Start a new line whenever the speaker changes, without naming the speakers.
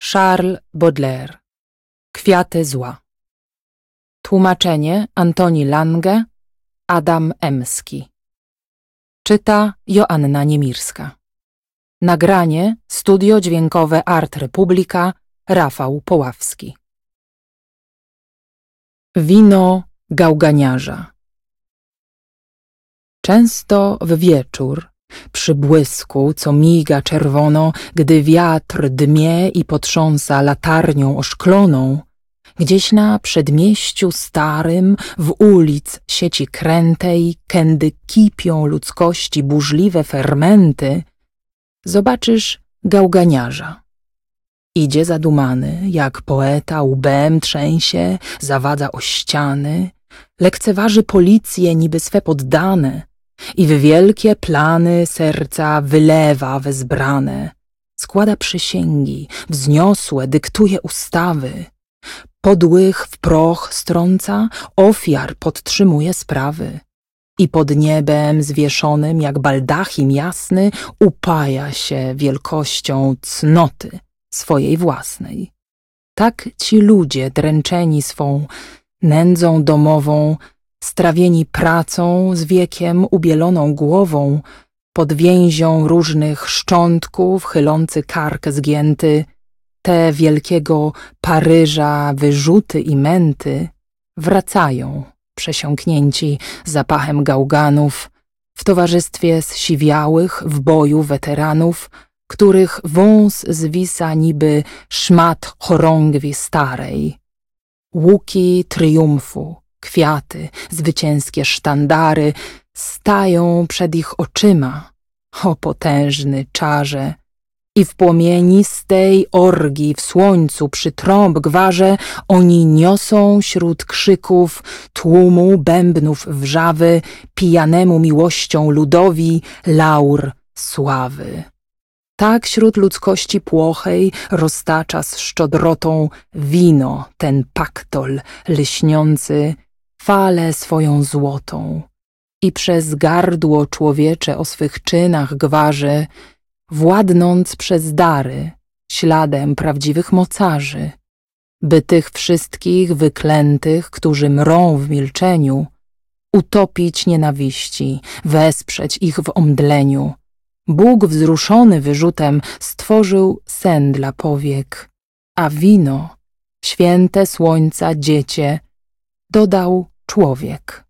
Charles Baudelaire. Kwiaty zła. Tłumaczenie Antoni Lange Adam Emski. Czyta Joanna Niemirska. Nagranie Studio Dźwiękowe Art Republika Rafał Poławski. Wino gałganiarza. Często w wieczór, przy błysku, co miga czerwono, gdy wiatr dmie i potrząsa latarnią oszkloną, gdzieś na przedmieściu starym, w ulic sieci krętej, kędy kipią ludzkości burzliwe fermenty, zobaczysz gałganiarza. Idzie zadumany, jak poeta łbem trzęsie, zawadza o ściany, lekceważy policję niby swe poddane i w wielkie plany serca wylewa wezbrane. Składa przysięgi, wzniosłe, dyktuje ustawy. Podłych w proch strąca, ofiar podtrzymuje sprawy. I pod niebem zwieszonym jak baldachim jasny upaja się wielkością cnoty swojej własnej. Tak ci ludzie dręczeni swą nędzą domową, strawieni pracą z wiekiem ubieloną głową, pod więzią różnych szczątków, chylący kark zgięty, te wielkiego Paryża wyrzuty i męty, wracają, przesiąknięci zapachem gałganów, w towarzystwie zsiwiałych w boju weteranów, których wąs zwisa niby szmat chorągwi starej. Łuki triumfu, kwiaty, zwycięskie sztandary stają przed ich oczyma, o potężny czarze, i w płomienistej orgii w słońcu przy trąb gwarze oni niosą śród krzyków tłumu bębnów wrzawy pijanemu miłością ludowi laur sławy. Tak wśród ludzkości płochej roztacza z szczodrotą wino ten paktol lśniący falę swoją złotą i przez gardło człowiecze o swych czynach gwarzy, władnąc przez dary, śladem prawdziwych mocarzy, by tych wszystkich wyklętych, którzy mrą w milczeniu, utopić nienawiści, wesprzeć ich w omdleniu. Bóg wzruszony wyrzutem stworzył sen dla powiek, a wino, święte słońca dziecię, dodał człowiek.